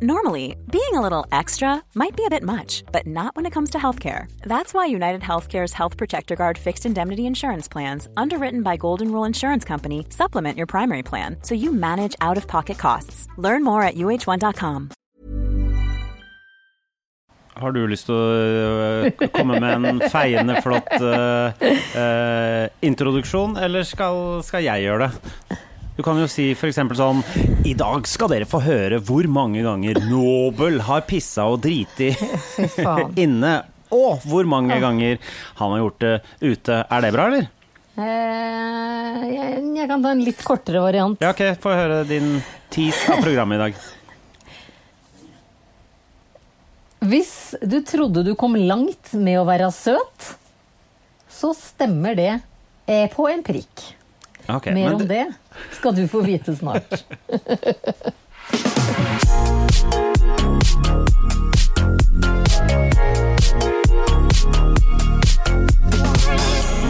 Normally, being a little extra might be a bit much, but not when it comes to healthcare. That's why United Healthcare's Health Protector Guard fixed indemnity insurance plans, underwritten by Golden Rule Insurance Company, supplement your primary plan so you manage out of pocket costs. Learn more at uh1.com. Har du lyst til å øh, komme med en feiende flott øh, øh, introduksjon, eller skal, skal jeg gjøre det? Du kan jo si f.eks. sånn I dag skal dere få høre hvor mange ganger Nobel har pissa og driti inne, og hvor mange ganger han har gjort det ute. Er det bra, eller? Eh, jeg, jeg kan ta en litt kortere variant. Ja, ok, få høre din tease av programmet i dag. Hvis du trodde du kom langt med å være søt, så stemmer det eh, på en prikk. Okay, Mer men om det skal du få vite snart.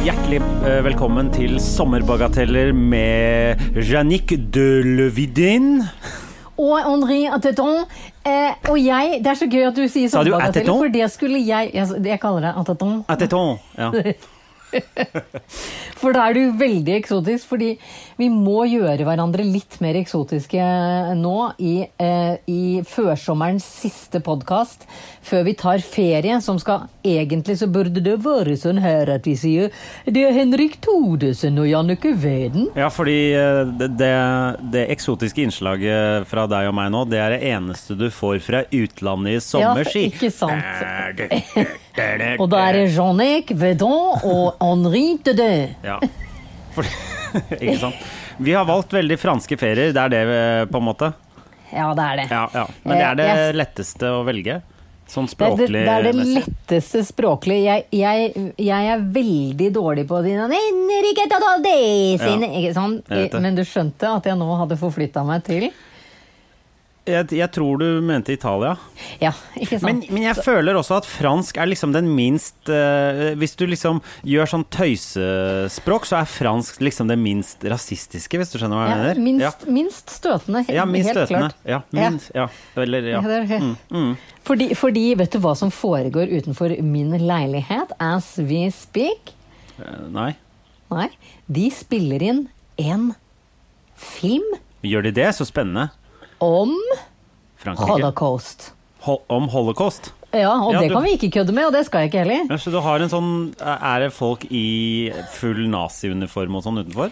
Hjertelig eh, velkommen til Sommerbagateller med Janik de Levidin. Og Henri Atteton. Eh, og jeg Det er så gøy at du sier sommerbagateller, Atteton? for det skulle jeg Jeg, jeg kaller deg Atteton. Atteton. Ja. For da er du veldig eksotisk, fordi vi må gjøre hverandre litt mer eksotiske nå i, eh, i førsommerens siste podkast, før vi tar ferie, som skal Egentlig så burde det være sånn her at vi sier det er Henrik Todesen og Jannicke Veden. ja, fordi eh, det, det, det eksotiske innslaget fra deg og meg nå, det er det eneste du får fra utlandet i sommerski. Ja, ikke sant. Og da er det Jean-Nic Vedon og Henri Dedé. Ja. For, ikke sant? Vi har valgt veldig franske ferier, det er det eh, på en måte. Ja, det er det. Ja, ja. Men det er det Eh, letteste å velge. Sånn Det er det, det er det letteste språklig. Jeg, jeg, jeg er veldig dårlig på det. Ja, det. Men du skjønte at jeg nå hadde forflytta meg til Jeg, jeg tror du mente Italia. Ja, ikke sant? Men, men jeg føler også at fransk er liksom den minst uh, Hvis du liksom gjør sånn tøysespråk, så er fransk liksom det minst rasistiske, hvis du skjønner hva jeg ja, mener? minst, minst støtende, helt, ja, minst helt støtende. klart. Ja, minst, ja. Eller, ja. Ja, Mm, mm. Fordi, fordi vet du hva som foregår utenfor min leilighet as we speak? Eh, Nei. Nei, de spiller inn en film Gjør de det? Så spennende. Om Frankrike. holocaust. Hol om holocaust. Ja, og Ja, det du- kan vi ikke kødde med, og det skal jeg ikke heller. Ja, så du har en sånn Er det folk i full naziuniform og sånn utenfor?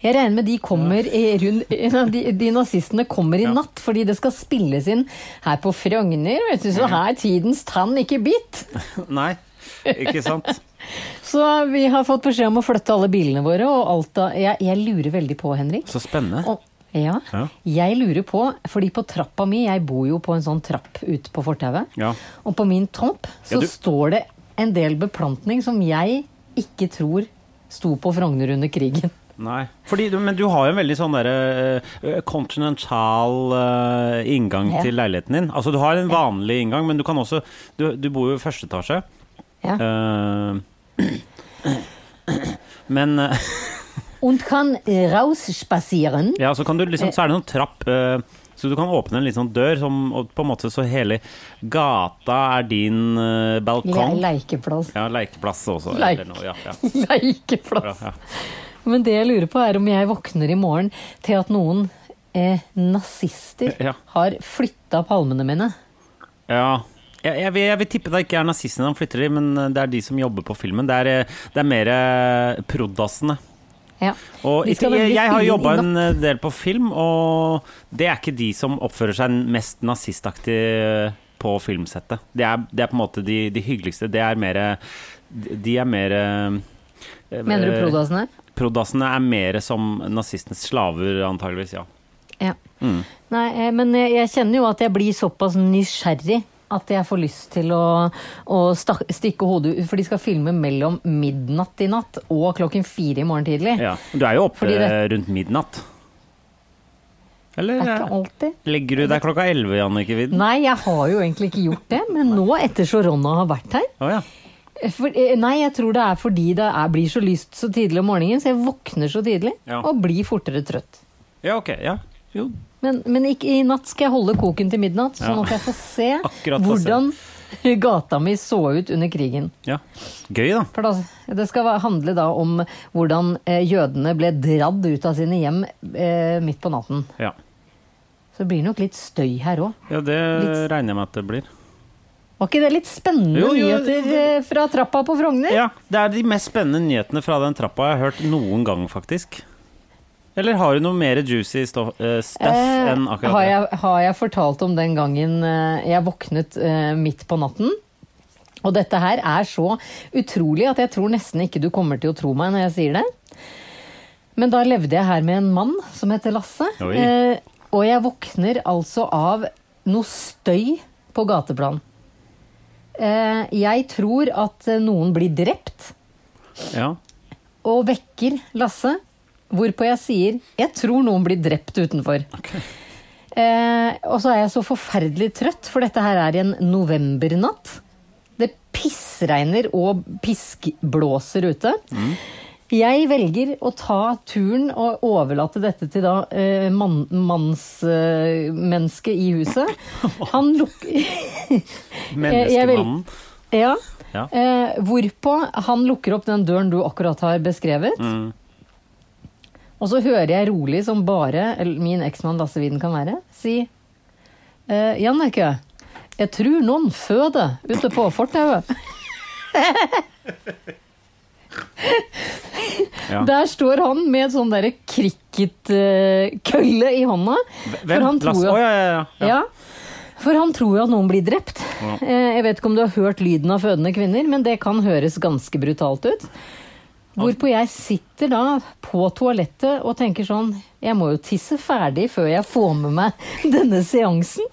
Jeg regner med de kommer rundt de, de nazistene kommer i Ja. natt, fordi det skal spilles inn her på Frogner, vet du, så her er tidens tann ikke bitt. Nei, ikke sant? Så vi har fått beskjed om å flytte alle bilene våre, og alt da jeg, jeg lurer veldig på, Henrik. Så spennende. Og, ja, Ja. jeg lurer på, fordi på trappa mi, jeg bor jo på en sånn trapp ute på fortauet, Ja. og på min topp så Ja, står det en del beplantning som jeg ikke tror sto på Frogner under krigen. Nei. Fordi, men du har jo en veldig sånn derre uh, continental uh, inngang Ja. til leiligheten din. Altså du har en vanlig inngang, men du kan også Du, du bor jo i første etasje. Ja. Uh, men eh, Und kann rausspazieren. Ja, så kan du liksom Så er det en sånn trapp eh, så du kan åpne en sånn dør, som, og på en måte så hele gata er din uh, balkong. Ja, leikeplass. Ja, lekeplass også. Leik. Eller noe, ja, ja. Leikeplass. Ja. Men det jeg lurer på, er om jeg våkner i morgen til at noen eh, nazister har flytta palmene mine. Ja. Jeg, jeg, vil, jeg vil tippe det ikke er nazistene som flytter dem, men det er de som jobber på filmen. Det er, det er mer prod.assene. Ja. Og skal jeg, jeg har jobba en eh, del på film, og det er ikke de som oppfører seg mest nazistaktig eh, på filmsettet. Det er, det er på en måte de, de hyggeligste. Det er mer De er mer eh, Mener du prodassene? Prodassene er mer som nazistenes slaver, antageligvis, ja. Ja. Mm. Nei, men jeg, jeg kjenner jo at jeg blir såpass nysgjerrig at jeg får lyst til å, å stikke hodet ut. For de skal filme mellom midnatt i natt og klokken fire i morgen tidlig. ja. Du er jo oppe det- rundt midnatt. Eller er ikke eh, alltid. legger du deg klokka elleve, Jannicke Widen? Nei, jeg har jo egentlig ikke gjort det, men nå etter så Ronna har vært her oh, ja. for, eh, Nei, jeg tror det er fordi det er, blir så lyst så tidlig om morgenen, så jeg våkner så tidlig Ja. og blir fortere trøtt. Ja, ok. Ja. Jo, Men, men ikke, i natt skal jeg holde koken til midnatt, sånn nå at jeg får se få se. hvordan gata mi så ut under krigen. Ja. Gøy, da. For da, det skal handle da om hvordan eh, jødene ble dradd ut av sine hjem eh, midt på natten. Ja, Så det blir nok litt støy her òg. ja det Litt- regner jeg med at det blir. Var ikke det litt spennende Jo, jo, nyheter eh, fra trappa på Frogner? Ja, det er de mest spennende nyhetene fra den trappa jeg har hørt noen gang, faktisk. Eller har du noe mer juicy eh, stuff Eh, enn akkurat har, det? jeg, har jeg fortalt om den gangen eh, jeg våknet eh, midt på natten? Og dette her er så utrolig at jeg tror nesten ikke du kommer til å tro meg når jeg sier det. Men da levde jeg her med en mann som heter Lasse. Eh, og jeg våkner altså av noe støy på gateplan. Eh, jeg tror at noen blir drept, Ja. og vekker Lasse. Hvorpå jeg sier 'jeg tror noen blir drept utenfor'. Eh, og så er jeg så forferdelig trøtt, for dette her er en novembernatt. Det pissregner og piskblåser ute. Jeg velger å ta turen og overlate dette til da eh, man, mannsmennesket i huset. Han lukker Menneskemannen. Ja. Ja. Eh, hvorpå han lukker opp den døren du akkurat har beskrevet. Mm. Og så hører jeg rolig, som bare min eksmann Lasse Widen kan være, si eh, Jannicke, jeg tror noen føder ute på fortauet. Ja. Der står han med sånn derre cricketkølle i hånda. Hvem? For han tror Lasse? Å, oh, ja, ja. ja. ja. For han tror jo at noen blir drept. Eh, Jeg vet ikke om du har hørt lyden av fødende kvinner, men det kan høres ganske brutalt ut. Hvorpå jeg sitter da på toalettet og tenker sånn Jeg må jo tisse ferdig før jeg får med meg denne seansen.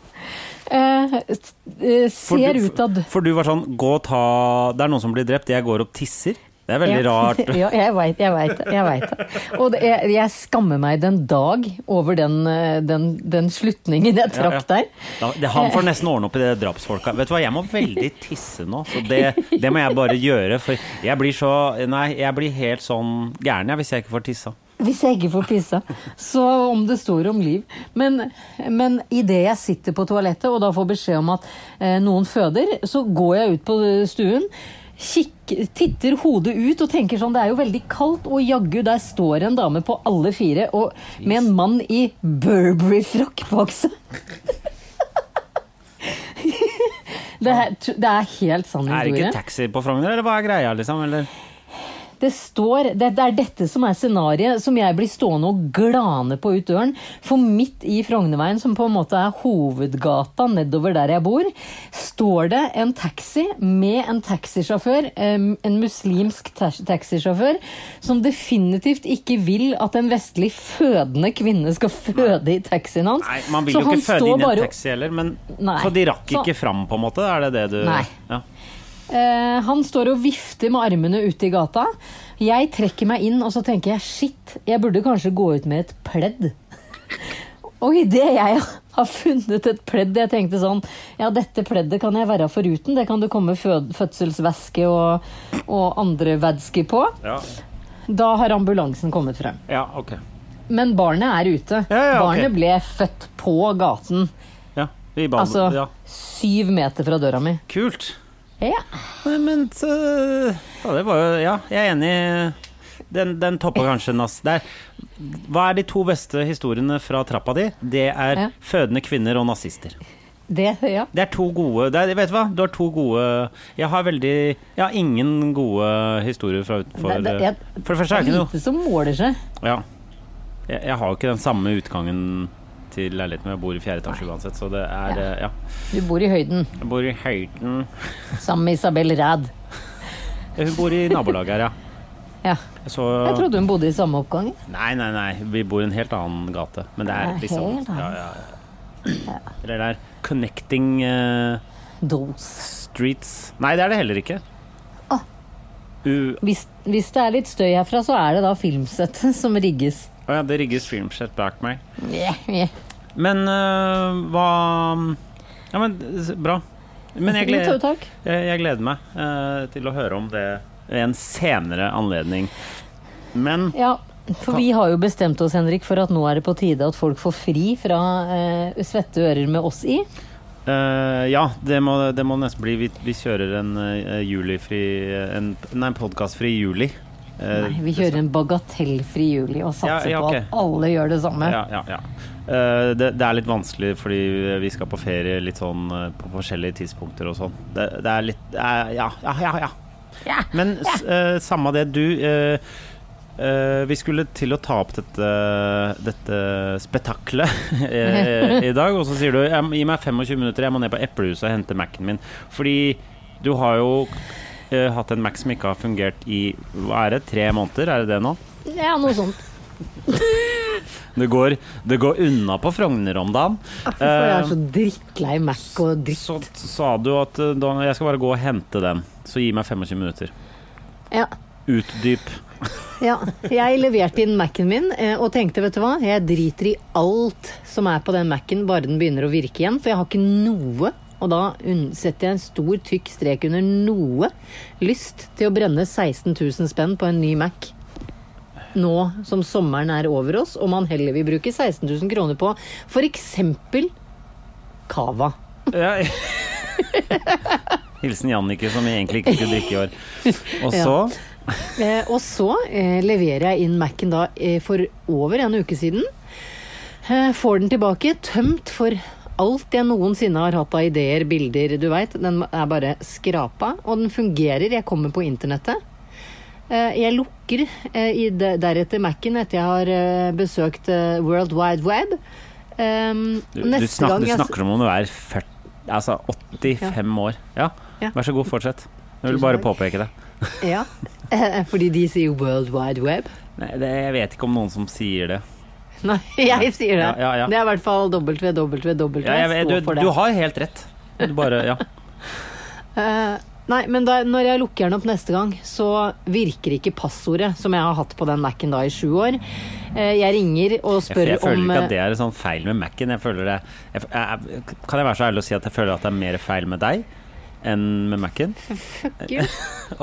Eh, eh, For ser du- ut av For du var sånn Gå og ta Det er noen som blir drept, jeg går opp tisser. Det er veldig ja. rart. ja, jeg veit jeg vet. Jeg vet det. Og det, jeg, jeg skammer meg den dag over den, eh, den, den slutningen jeg trakk Ja, ja. der. Da, det, han får nesten ordne opp i det drapsfolka. Vet du hva, jeg må veldig tisse nå, så det, det må jeg bare gjøre. For jeg blir så Nei, jeg blir helt sånn gæren hvis jeg ikke får tissa. Hvis jeg ikke får pissa. Så om det står om liv. Men, men idet jeg sitter på toalettet og da får beskjed om at eh, noen føder, så går jeg ut på stuen. Kikk, titter hodet ut og tenker sånn Det er jo veldig kaldt, og jaggu, der står en dame på alle fire og med en mann i Burberry-frakk bak seg. Det, er, det er helt sann Er det ikke taxi på Frogner, eller hva er greia, liksom? Eller? Det står, det, det er dette som er scenariet som jeg blir stående og glane på ut døren. For midt i Frognerveien, som på en måte er hovedgata nedover der jeg bor, står det en taxi med en taxisjåfør, en muslimsk tax- taxisjåfør, som definitivt ikke vil at en vestlig fødende kvinne skal føde i taxien hans. Nei, man vil Så jo ikke føde inn i en taxi heller, men Nei. Så de rakk Så- ikke fram, på en måte? Er det det du Nei. Ja. Eh, han står og vifter med armene ute i gata. Jeg trekker meg inn, og så tenker jeg shit, jeg burde kanskje gå ut med et pledd. Og idet jeg har funnet et pledd Jeg tenkte sånn Ja, dette pleddet kan jeg være foruten. Det kan det komme fød fødselsvæske og, og andre vædsker på. Ja. Da har ambulansen kommet frem. ja, ok. Men barnet er ute. Ja, ja. Barnet ble født på gaten. Ja, Altså ja. syv meter fra døra mi. Kult. Ja. Nei, men så ja, Det var jo Ja, jeg er enig. Den, den topper kanskje Nass der. Hva er de to beste historiene fra trappa di? Det er Ja. fødende kvinner og nazister. Det, ja. Det er to gode det er, Vet du hva? Du har to gode Jeg har veldig Jeg har ingen gode historier fra utenfor Det- det- jeg- For det første er det ikke noe Det er lite som måler seg. Ja. Jeg, jeg har jo ikke den samme utgangen til leiligheten min. Jeg bor i fjerde etasje uansett, så det er Ja. eh, Ja. Du bor i høyden Jeg bor i Høyden. sammen med Isabel Ræd. Hun bor i nabolaget her, ja. Ja. Så Jeg trodde hun bodde i samme oppgang. Nei, nei, nei. Vi bor i en helt annen gate. Men det er Ja, liksom helt ja, ja, ja. Eller det er Connecting uh, Dos. Streets Nei, det er det heller ikke. Ah. Hvis, hvis det er litt støy herfra, så er det da filmsettet som rigges. Å ja, det rigges filmsett bak meg. Yeah, yeah. Men øh, hva Ja, men bra. Men jeg, gleder, jeg, jeg gleder meg øh, til å høre om det ved en senere anledning. Men Ja, For vi har jo bestemt oss, Henrik, for at nå er det på tide at folk får fri fra eh, svette ører med oss i. Uh, ja, det må, det må nesten bli. Vi, vi kjører en uh, julifri en, Nei, en podkastfri juli. Eh, Nei, vi kjører en bagatellfri juli og satser Ja, ja, på at alle gjør det samme. Ja, ja, ja. Eh, det, det er litt vanskelig fordi vi skal på ferie litt sånn eh, på forskjellige tidspunkter og sånn. Det, det er litt Ja, ja, ja. Men eh, samme det, du uh, Uh, Vi skulle til å ta opp dette, dette spetakkelet i dag, og så sier du «Jeg- gi meg 25 minutter, jeg må ned på Eplehuset og hente Mac-en min. Fordi du har jo eh, hatt en Mac som ikke har fungert i hva er det, tre måneder? Er det det nå? Ja, noe sånt. Det går, det går unna på Frogner om dagen. Hvorfor jeg er jeg så drittlei Mac og dritt. så sa du at eh, da, jeg skal bare gå og hente den, så gi meg 25 minutter. Ja. Utdyp. Ja, jeg leverte inn Mac-en min eh, og tenkte, vet du hva, jeg driter i alt som er på den Mac-en, bare den begynner å virke igjen, for jeg har ikke noe, og da setter jeg en stor tykk strek under noe, lyst til å brenne 16 000 spenn på en ny Mac. Nå som sommeren er over oss, og man heller vil bruke 16 000 kroner på eksempel Cava. Ja. Hilsen Jannicke, som egentlig ikke skulle drikke i år. Og så Eh, og så eh, leverer jeg inn Mac-en da eh, for over en uke siden. Eh, får den tilbake, tømt for alt jeg noensinne har hatt av ideer, bilder, du veit. Den er bare skrapa, og den fungerer. Jeg kommer på internettet. Eh, jeg lukker eh, deretter Mac-en etter jeg har eh, besøkt World Wide Web. Um, du, du, snak, gang du snakker om om du er 40, altså 85 år. Ja, vær så god, fortsett. Jeg vil bare påpeke det. Ja, fordi de sier World Wide Web. Nei, det. Jeg vet ikke om noen som sier det. Nei, jeg sier det. Ja, ja. Det er i hvert fall www. Ja, jeg, du, du har helt rett. Du bare, ja. uh, nei, men da, når jeg lukker den opp neste gang, så virker ikke passordet som jeg har hatt på den Mac-en da i sju år. Uh, jeg ringer og Jeg, om jeg føler ikke eh, at det er sånn feil med Mac-en. Jeg føler det jeg, jeg, Kan jeg være så ærlig å si at jeg føler at det er mer feil med deg enn med Mac-en? Fuck you.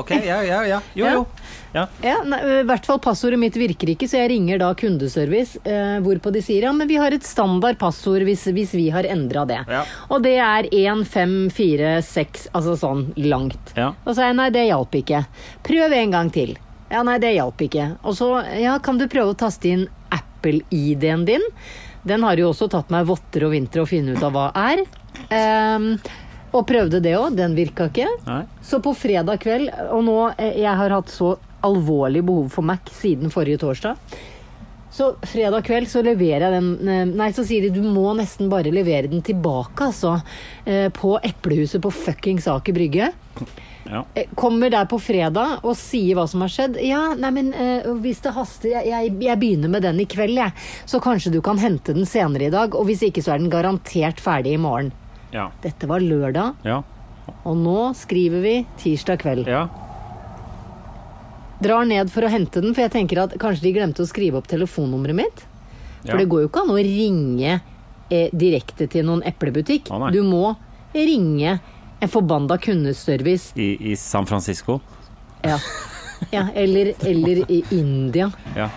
Ok, ja, ja, ja. Jo, jo. Ja. Ja, nei, I hvert fall passordet mitt virker ikke, så jeg ringer da kundeservice, eh, hvorpå de sier ja, men vi har et standard passord hvis, hvis vi har endra det. Ja. Og det er 1, 5, 4, 6, altså sånn langt. Ja. Og så sa jeg nei, det hjalp ikke. Prøv en gang til. Ja, nei, det hjalp ikke. Og så ja, kan du prøve å taste inn Apple-ID-en din. Den har jo også tatt meg votter og vinter å finne ut av hva er. Um, og prøvde det òg, den virka ikke. Nei. Så på fredag kveld, og nå jeg har hatt så alvorlig behov for Mac siden forrige torsdag. Så fredag kveld så leverer jeg den eh, Nei, så sier de du må nesten bare levere den tilbake, altså. eh, På Eplehuset på fuckings Aker Brygge. Ja. Eh, Kommer der på fredag og sier hva som har skjedd. Ja, nei, men hvis det haster jeg, jeg, jeg begynner med den i kveld, jeg. Så kanskje du kan hente den senere i dag. Og hvis ikke, så er den garantert ferdig i morgen. Ja. Dette var lørdag, Ja. og nå skriver vi tirsdag kveld. ja. Drar ned for å hente den, for jeg tenker at kanskje de glemte å skrive opp telefonnummeret mitt. For Ja. det går jo ikke an å ringe eh, direkte til noen eplebutikk. Ah, du må ringe en forbanna kundeservice. I, I San Francisco. Ja. ja eller, eller i India. Ja.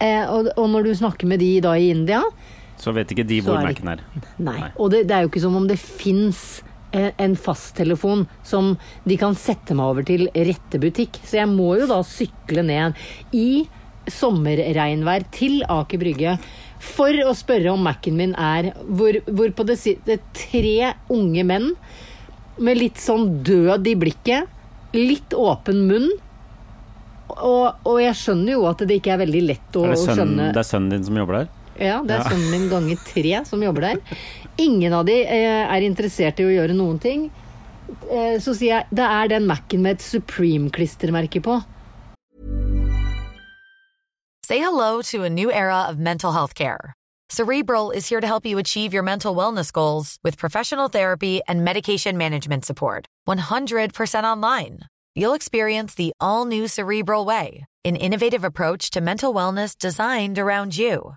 Eh, og, og når du snakker med de da i India Så vet ikke de hvor Mac-en er. Nei. Nei. Og det, det er jo ikke som om det fins en, fasttelefon som de kan sette meg over til rette butikk. Så jeg må jo da sykle ned i sommerregnvær til Aker Brygge for å spørre om Mac-en min er hvor, Hvorpå det sitter tre unge menn med litt sånn død i blikket, litt åpen munn. Og, og jeg skjønner jo at det ikke er veldig lett å, Er det, sønnen, skjønne det er sønnen din som jobber der? Ja, det er Ja. sønnen min ganger tre som jobber der. Ingen av de eh, er interessert i å gjøre noen ting. Eh, så sier jeg det er den Mac-en med et Supreme-klistremerke på. Say hello to a new era of mental health care. Cerebral is here to help you achieve your mental wellness goals with professional therapy and medication management support. 100% online. You'll experience the all new Cerebral Way, an innovative approach to mental wellness designed around you.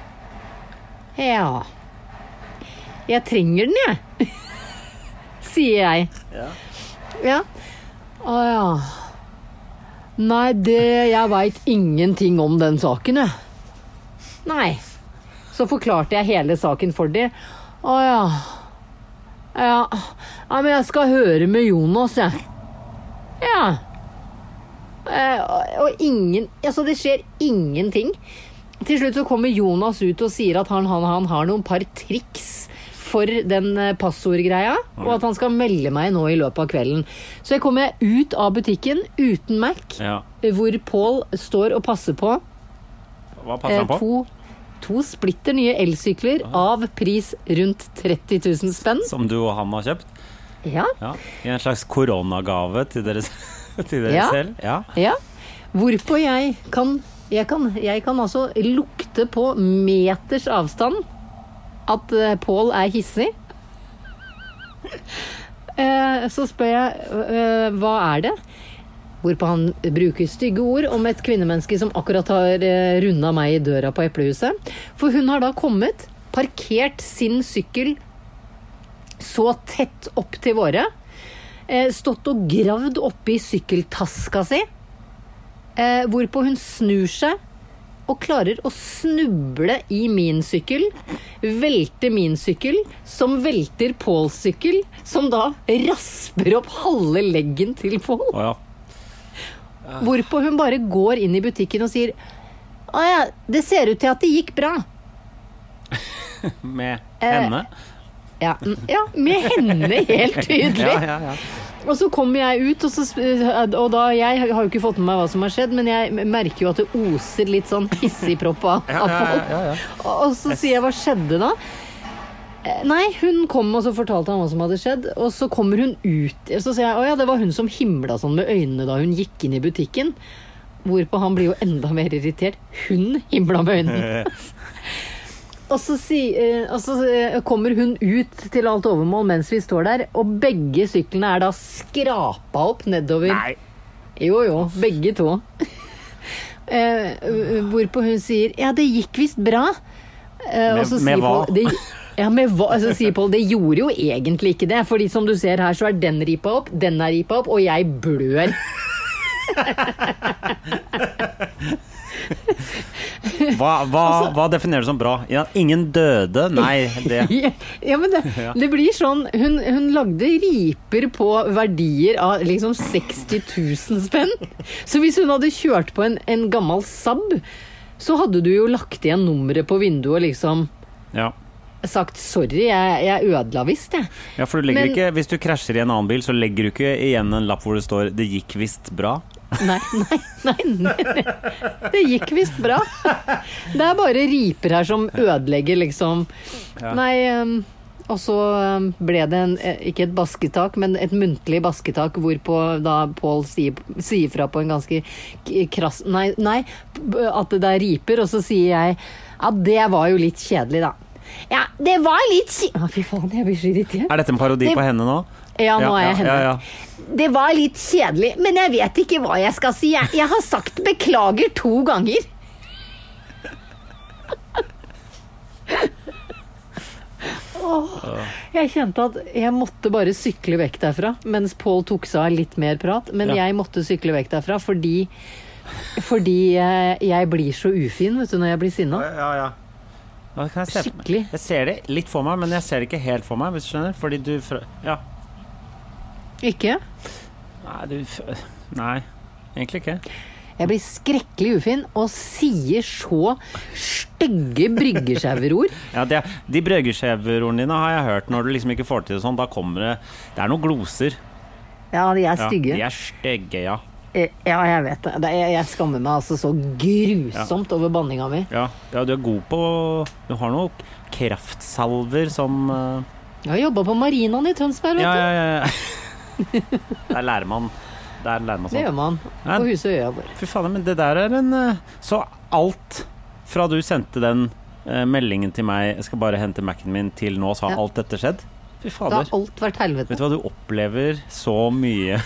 Ja. Jeg trenger den, jeg. Sier jeg. Ja. ja. Å ja. Nei, det Jeg veit ingenting om den saken, jeg. Nei. Så forklarte jeg hele saken for de. Å ja. Ja. Nei, Men jeg skal høre med Jonas, jeg. Ja. Eh, og ingen Altså, det skjer ingenting. Til slutt så kommer Jonas ut og sier at han, han, han har noen par triks for den eh, passordgreia, og at han skal melde meg nå i løpet av kvelden. Så jeg kommer ut av butikken uten Mac, Ja. hvor Pål står og passer på Hva eh, passer han på? to, to splitter nye elsykler av pris rundt 30 000 spenn. Som du og han har kjøpt? Ja. Ja. I en slags koronagave til dere, til dere Ja. selv? Ja. Ja. Hvorpå jeg kan, jeg kan Jeg kan altså lukte på meters avstand at uh, Pål er hissig. Eh, så spør jeg eh, hva er det? Hvorpå han bruker stygge ord om et kvinnemenneske som akkurat har runda meg i døra på eplehuset. For hun har da kommet, parkert sin sykkel så tett opp til våre. Eh, stått og gravd oppi sykkeltaska si. Eh, hvorpå hun snur seg og klarer å snuble i min sykkel. Velte min sykkel, som velter Påls sykkel, som da rasper opp halve leggen til Pål. Oh, ja. Hvorpå hun bare går inn i butikken og sier Å ja, det ser ut til at det gikk bra. Med Eh, henne? Ja, ja med henne, helt tydelig. Ja, ja, ja. Og så kommer jeg ut, og, så, og da Jeg har jo ikke fått med meg hva som har skjedd, men jeg merker jo at det oser litt sånn hissigpropp av Ja, av ja, ja, ja. Og så sier jeg hva skjedde da? Eh, Nei, hun kom og så fortalte han hva som hadde skjedd. Og så kommer hun ut. Så sier jeg å ja, det var hun som himla sånn med øynene da hun gikk inn i butikken. Hvorpå han blir jo enda mer irritert. Hun himla med øynene. Og så, si, eh, og så eh, kommer hun ut til alt overmål mens vi står der, og begge syklene er da skrapa opp nedover. Nei. Jo, jo, begge to. Eh, hvorpå hun sier ja, det gikk visst bra. Eh, Med- sier hva? Pål, det, ja, med hva? Så sier Pål det gjorde jo egentlig ikke det. Fordi som du ser her, så er den ripa opp, den er ripa opp, og jeg blør. Hva, hva, Altså- hva definerer du som bra? Ja, ingen døde? Nei, det Ja, men det, det blir sånn hun, hun lagde riper på verdier av liksom 60 000 spenn. Så hvis hun hadde kjørt på en, en gammel Saab, så hadde du jo lagt igjen nummeret på vinduet og liksom Ja. sagt sorry, jeg, jeg ødela visst, jeg. ja, for du legger Men- ikke Hvis du krasjer i en annen bil, så legger du ikke igjen en lapp hvor det står 'det gikk visst bra'. Nei, nei, nei, nei. Det gikk visst bra. Det er bare riper her som ødelegger, liksom. Nei, um, og så um, ble det en, eh, ikke et basketak, men et muntlig basketak, hvorpå da Pål sier, sier fra på en ganske krass Nei, nei, at det er riper, og så sier jeg ja, det var jo litt kjedelig, da. Ja, det var litt kjedelig Fy faen, jeg blir så irritert. Er dette en parodi Det- på henne nå? Ja, nå er jeg henne. Ja, ja. Det var litt kjedelig, men jeg vet ikke hva jeg skal si. Jeg, jeg har sagt beklager to ganger. Åh, jeg kjente at jeg måtte bare sykle vekk derfra, mens Pål tok seg av litt mer prat. Men Ja. jeg måtte sykle vekk derfra fordi, fordi jeg, jeg blir så ufin vet du, når jeg blir sinna. ja, ja. Jeg se? Skikkelig. Jeg ser det litt for meg, men jeg ser det ikke helt for meg, hvis du skjønner. Fordi du Ja. Ikke? Nei, du Nei, egentlig ikke. Jeg blir skrekkelig ufin og sier så stygge bryggesjauerord. Ja, det, de brødgeskjeverordene dine har jeg hørt når du liksom ikke får til det sånn. Da kommer det Det er noen gloser. Ja, de er Ja, de er stygge, ja. Eh, Ja, jeg vet det. jeg skammer meg altså så grusomt over banninga mi. ja. Ja, du er god på Du har noen kraftsalver som uh... Jeg har jobba på marinaen i Tønsberg, vet Ja, du. ja, ja. Der lærer man Der lærer man Det gjør sånn. man på huset Øya vår. Fy fader, men det der er en eh, Så alt fra du sendte den eh, meldingen til meg 'Jeg skal bare hente Mac-en min' til nå, så har Ja. alt dette skjedd? Fy Da har alt vært helvete. Vet du hva, du opplever så mye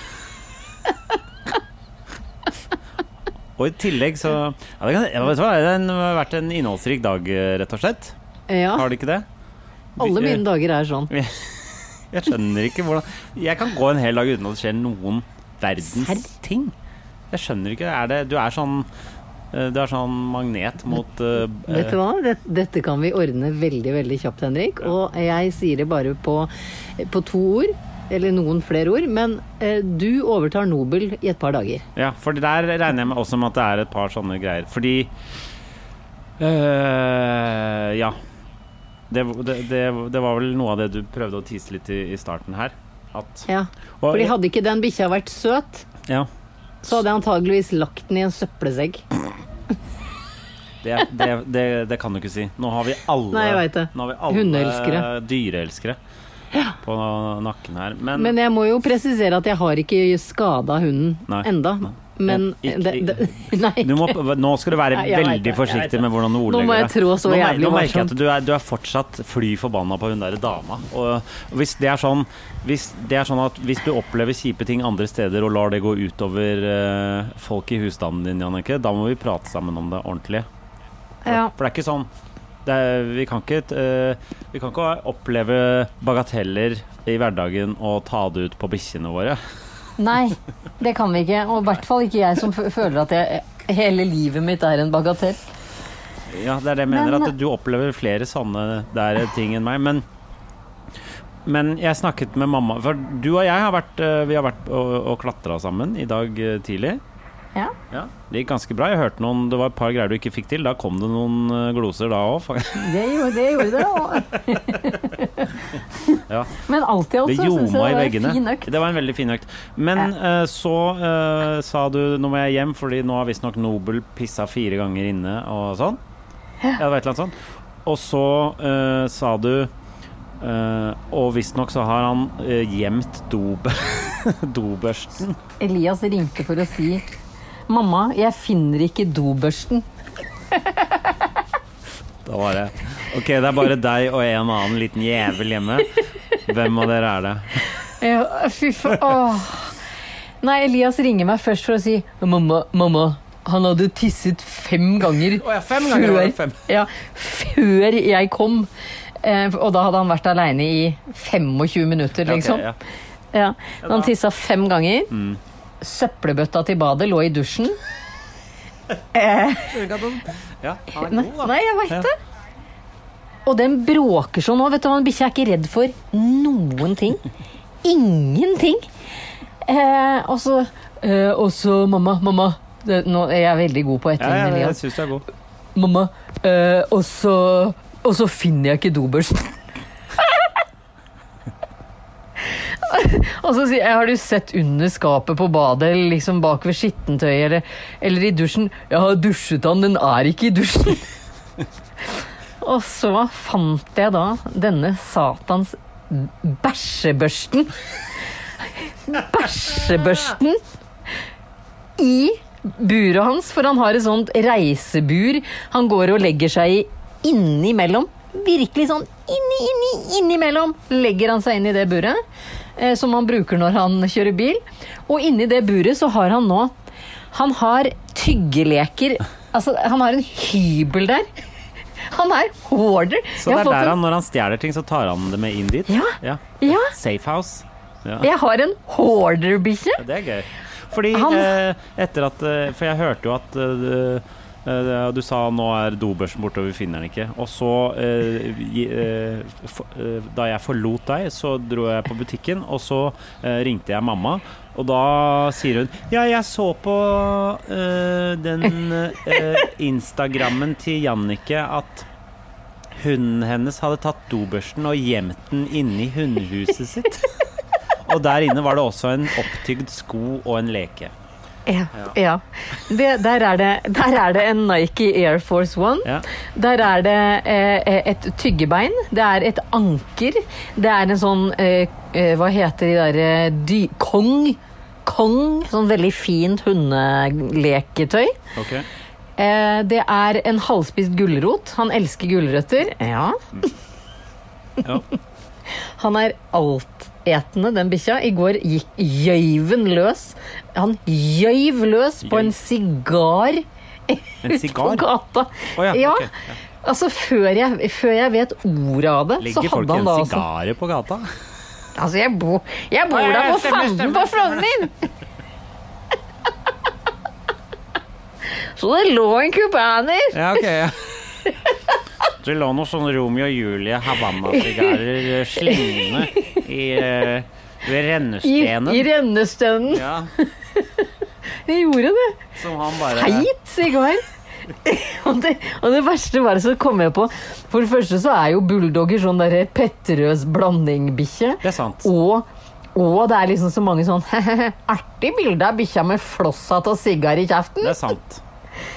Og i tillegg så ja, det, kan, vet du hva, det har vært en innholdsrik dag, eh, rett og slett. Ja, Har det ikke det? alle mine dager er sånn. Jeg skjønner ikke hvordan Jeg kan gå en hel dag uten at det skjer noen verdens Serr? ting. Jeg skjønner ikke. Er det, du er sånn eh, Du er sånn magnet mot uh, Vet du hva? Dette, dette kan vi ordne veldig, veldig kjapt, Henrik. Og jeg sier det bare på, på to ord. Eller noen flere ord. Men eh, du overtar Nobel i et par dager. Ja, for der regner jeg med også med at det er et par sånne greier. Fordi øh, Ja. Det, det, det, var vel noe av det du prøvde å tise litt i, i starten her. At Ja. for hadde ikke den bikkja vært søt, Ja. så hadde jeg antageligvis lagt den i en søppelsekk. Det, det, det, kan du ikke si. Nå har vi alle, Nei, Hundeelskere. dyreelskere på nakken her. Men, Men jeg må jo presisere at jeg har ikke skada hunden Nei. enda. Nei. Men Ikke- det, det, Nei. du må, nå skal du være Nei, veldig det, forsiktig med hvordan du Nå må jeg trå så jævlig Nå merker jeg at du er, du er fortsatt fly forbanna på hun derre dama. Og hvis det er sånn hvis det er sånn at hvis du opplever kjipe ting andre steder og lar det gå utover uh, folk i husstanden din, Jannicke, da må vi prate sammen om det ordentlig. Ja. For det er ikke sånn det er, vi, kan ikke, uh, vi kan ikke oppleve bagateller i hverdagen og ta det ut på bikkjene våre. Nei, det kan vi ikke. Og i hvert fall ikke jeg som føler at jeg, hele livet mitt er en bagatell. Ja, det er det jeg mener, Men- at du opplever flere sånne der ting enn meg. Men, men jeg snakket med mamma For du og jeg har vært, eh, vi har vært og, og klatra sammen i dag eh, tidlig. Ja. Ja, Det gikk ganske bra. Jeg hørte noen, Det var et par greier du ikke fikk til. Da kom det noen eh, gloser da òg. Det gjorde det. Gjorde det og- Ja. Men alt i alt Det så syns jeg ljoma i det var en veggene. fin økt. Det var en veldig fin økt. Men eh, så uh, sa du nå må jeg hjem, fordi nå har visstnok Nobel pissa fire ganger inne og sånn. Ja, det var et eller annet sånt. Og så uh, sa du Uh, Og visstnok så har han uh, gjemt dob dobørsten. Elias ringte for å si Mamma, jeg finner ikke dobørsten. Da var det OK, det er bare deg og en annen liten jævel hjemme. Hvem av dere er det? Ja, fy faen. Åh. Nei, Elias ringer meg først for å si Mamma, mamma, han hadde tisset fem ganger. oh ja, fem ganger før, fem. Ja, før jeg kom. Eh, og da hadde han vært aleine i 25 minutter, liksom. liksom. ja. Ja, Han tissa fem ganger. Mm. Søppelbøtta til badet lå i dusjen. Ja, han er god, da. nei jeg veit det. Og den bråker sånn. Vet du hva, en bikkje er ikke redd for noen ting. Ingenting. Eh, og så eh, Og så, mamma, mamma det, nå, Jeg er veldig god på Ja, etterligning, ja, jeg Elias. syns du er god. Mamma, eh, og så Og så finner jeg ikke dobørsten. Og så sier jeg, har du sett under skapet på badet, eller liksom bak ved skittentøyet, eller, eller i dusjen? Jeg har dusjet han, den er ikke i dusjen. og så fant jeg da denne satans bæsjebørsten. Bæsjebørsten i buret hans, for han har et sånt reisebur han går og legger seg i innimellom. Virkelig sånn inni, inni, innimellom legger han seg inn i det buret. Eh, som han bruker når han kjører bil. Og inni det buret så har han nå Han har tyggeleker. Altså, han har en hybel der. Han er hoarder. Så det er der han, når han stjeler ting, så tar han det med inn dit? Ja. Ja, Safe house. Ja. jeg har en hoarder-bikkje. Ja, Det er gøy. Fordi Han- eh, etter at eh, For jeg hørte jo at eh, Eh, Du sa nå er dobørsen borte, og vi finner den ikke. Og så, eh, eh, da jeg forlot deg, så dro jeg på butikken, og så ringte jeg mamma. Og da sier hun Ja, jeg så på den Instagrammen til Jannicke at hunden hennes hadde tatt dobørsten og gjemt den inni hundehuset sitt. Og der inne var det også en opptygd sko og en leke. Ja. ja. Det, der, er det, der er det en Nike Air Force One. Ja. Der er det eh, et tyggebein. Det er et anker. Det er en sånn eh, eh, Hva heter de derre dy... Kong. Kong. Sånn veldig fint hundeleketøy. Okay. Eh, det er en halvspist gulrot. Han elsker gulrøtter. Ja. Ja. Han er altetende, den bikkja. I går gikk gjøyven løs. Han gjøyv løs på en sigar ute på gata. Oh, ja, ja. Okay, ja. Altså, før jeg, før jeg vet ordet av det, så Ligger folk hadde han da Legger folk en sigar på gata? Altså, jeg bor, jeg bor da på fanden på Frogner! Så det lå en cubaner Ja, ok. Ja. Det lå noen sånne Romeo og Julie Havanna-sigarer eh, slengende i, eh, ved rennestenen. i rennestenen Ja, Jeg gjorde det. som han bare Feit sigar. og, det, og det verste var så kom jeg på For det første så er jo bulldogger sånn derre Petterøes blandingbikkje. Det er sant. Og, og det er liksom så mange sånn Artig bilde av bikkja med flosshatt og sigar i kjeften. Det er sant.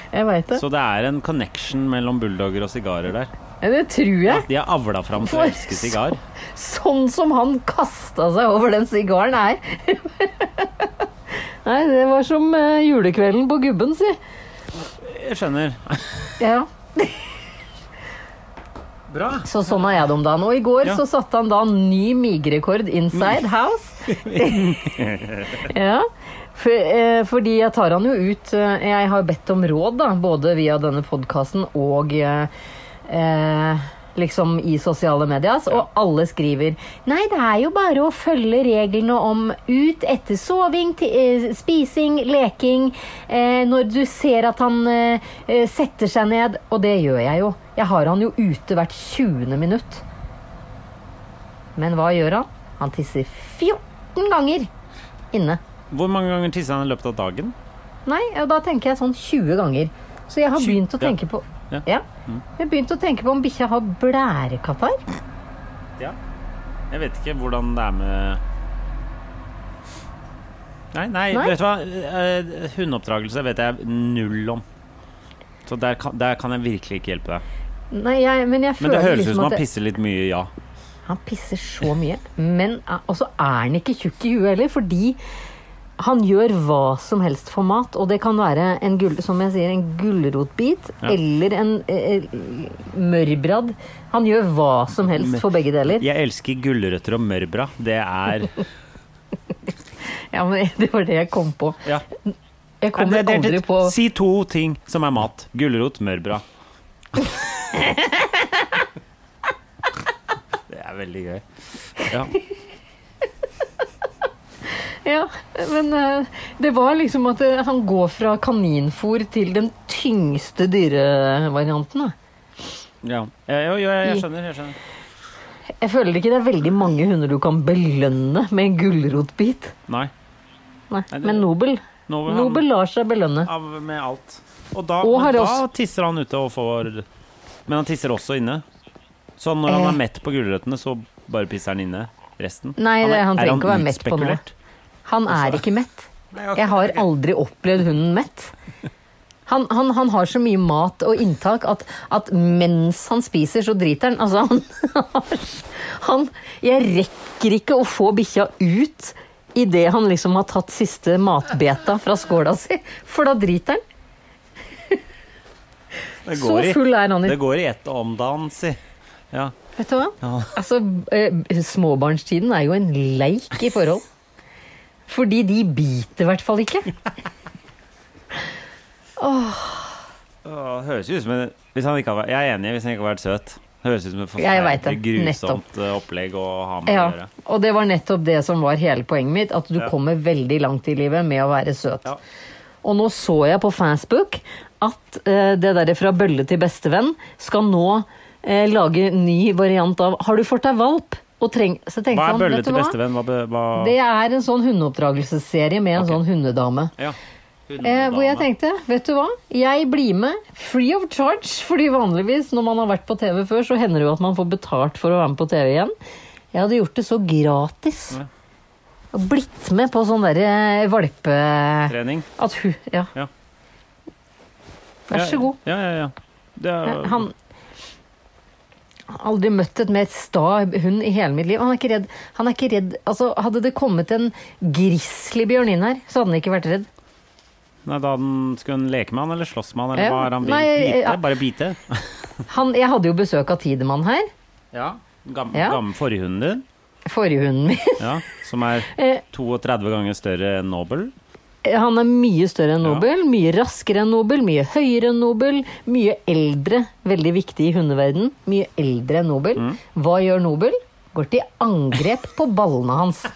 Jeg vet det. Så det er en connection mellom bulldogger og sigarer der. Ja, det tror jeg. De har avla fram å elske sigar. Sånn som han kasta seg over den sigaren her. Nei, det var som uh, julekvelden på gubben, si. Jeg skjønner. Ja. Bra. Så sånn er jeg det om dagen. Og i går Ja. så satte han da ny migerekord inside house. ja. For, eh, fordi jeg tar han jo ut eh, Jeg har bedt om råd, da, både via denne podkasten og eh, eh, liksom i sosiale medier, og alle skriver Nei, det er jo bare å følge reglene om ut etter soving, eh, spising, leking. Eh, når du ser at han eh, eh, setter seg ned. Og det gjør jeg jo. Jeg har han jo ute hvert 20. minutt. Men hva gjør han? Han tisser 14 ganger inne. Hvor mange ganger tisser han i løpet av dagen? Nei, og da tenker jeg sånn 20 ganger. Så jeg har begynt å tenke på Ja. Ja. Jeg begynte å tenke på om bikkja har blærekatarr. Ja. Jeg vet ikke hvordan det er med Nei, nei, Nei? vet du hva? Eh, Hundeoppdragelse vet jeg null om. Så der kan, der kan jeg virkelig ikke hjelpe deg. Nei, jeg, men jeg Men det høres ut liksom som han pisser litt mye, ja. Han pisser så mye. Men eh, Og så er han ikke tjukk i huet heller, fordi han gjør hva som helst for mat. Og det kan være en, gul, som jeg sier, en gulrotbit Ja. eller en eh, mørbrad. Han gjør hva som helst for begge deler. Jeg elsker gulrøtter og mørbra. Det er Ja, men Det var det jeg kom på. ja. Jeg kommer Det- det- det- aldri på Si to ting som er mat. Gulrot, mørbra. Det er veldig gøy. Ja. Ja, men eh, det var liksom at eh, han går fra kaninfôr til den tyngste dyrevarianten. da. ja. Jo, jo, jeg, jeg skjønner. Jeg skjønner. Jeg føler ikke det er veldig mange hunder du kan belønne med en gulrotbit. Nei. Nei, Men Nobel Nobel, han Nobel lar seg belønne. av med alt. Og da, Og da også- tisser han ute og får Men han tisser også inne. Så når han Eh. er mett på gulrøttene, så bare pisser han inne resten? Nei, det- han er trenger ikke å være mett på noe. Han er ikke mett. Jeg har aldri opplevd hunden mett. Han, han, han har så mye mat og inntak at, at mens han spiser, så driter han. Altså, han, han Jeg rekker ikke å få bikkja ut idet han liksom har tatt siste matbeta fra skåla si, for da driter han. Så full er han i Det går i ett om dagen, si. Ja. Vet du hva? Ja. Altså, eh, småbarnstiden er jo en leik i forhold. Fordi de biter i hvert fall ikke. Åh, høres ut som en hvis han ikke har, Jeg er enig hvis han ikke har vært søt. Høres ut som et forferdelig grusomt eh, opplegg å ha med Ja, å gjøre. og det var nettopp det som var hele poenget mitt, at du Ja. kommer veldig langt i livet med å være søt. Ja. Og nå så jeg på Facebook at eh, det derre fra bølle til bestevenn skal nå eh, lage ny variant av Har du fått deg valp? Og treng, så tenkte Hva er han, bølle til bestevenn? Hva, hva Det er en sånn hundeoppdragelsesserie med en okay. sånn hundedame. ja. Eh, hvor jeg tenkte, vet du hva? Jeg blir med free of charge. Fordi vanligvis når man har vært på TV før, så hender det jo at man får betalt for å være med på TV igjen. Jeg hadde gjort det så gratis. Ja. Og blitt med på sånn derre valpe... Trening. At hun Ja. Ja. Vær så god. Ja, ja, ja. Det er, Han har aldri møtt et mer sta hund i hele mitt liv. Han er ikke redd. Han er ikke redd. Altså, hadde det kommet en grizzlybjørn inn her, så hadde han ikke vært redd. Nei, da den, Skulle hun leke med han, eller slåss med han, eller hva er han? Nei, bite? ja. Bare bite? Han, jeg hadde jo besøk av Tidemann her. Ja. Gam, Ja. Gammel hunden din, Forrige hunden min. ja, som er Eh. 32 ganger større enn Nobel. Han er mye større enn Nobel, mye raskere enn Nobel, mye høyere enn Nobel, mye eldre. Veldig viktig i hundeverden. Mye eldre enn Nobel. Mm. Hva gjør Nobel? Går til angrep på ballene hans.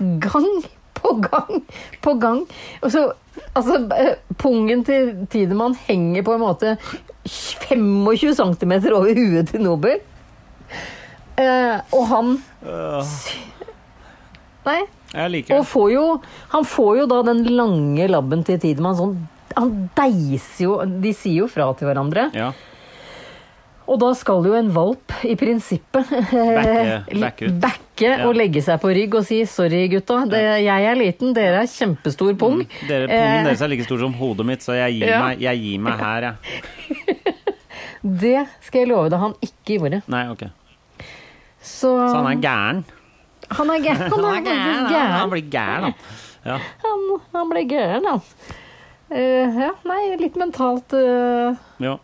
Gang på gang på gang. Og så, altså, eh, pungen til Tidemann henger på en måte 25 cm over huet til Nobel. Uh, og han Nei, Jeg liker og får jo, han får jo da den lange labben til Tidemann sånn Han deiser jo De sier jo fra til hverandre. Ja. Og da skal jo en valp i prinsippet Backe- backe Ja. og legge seg på rygg og si 'sorry, gutta, det, jeg er liten, dere er kjempestor pung'. Dere, Eh, pungen deres er like stor som hodet mitt, så jeg gir, Ja. meg, jeg gir meg her, jeg. Det skal jeg love deg han ikke gjorde. Nei, ok. Så, Så han er gæren? Han er gæren. Han er gæren, Han, han blir gæren, han. Ja. Han, han ble gæren, han. Uh, ja, nei, litt mentalt uh, ja.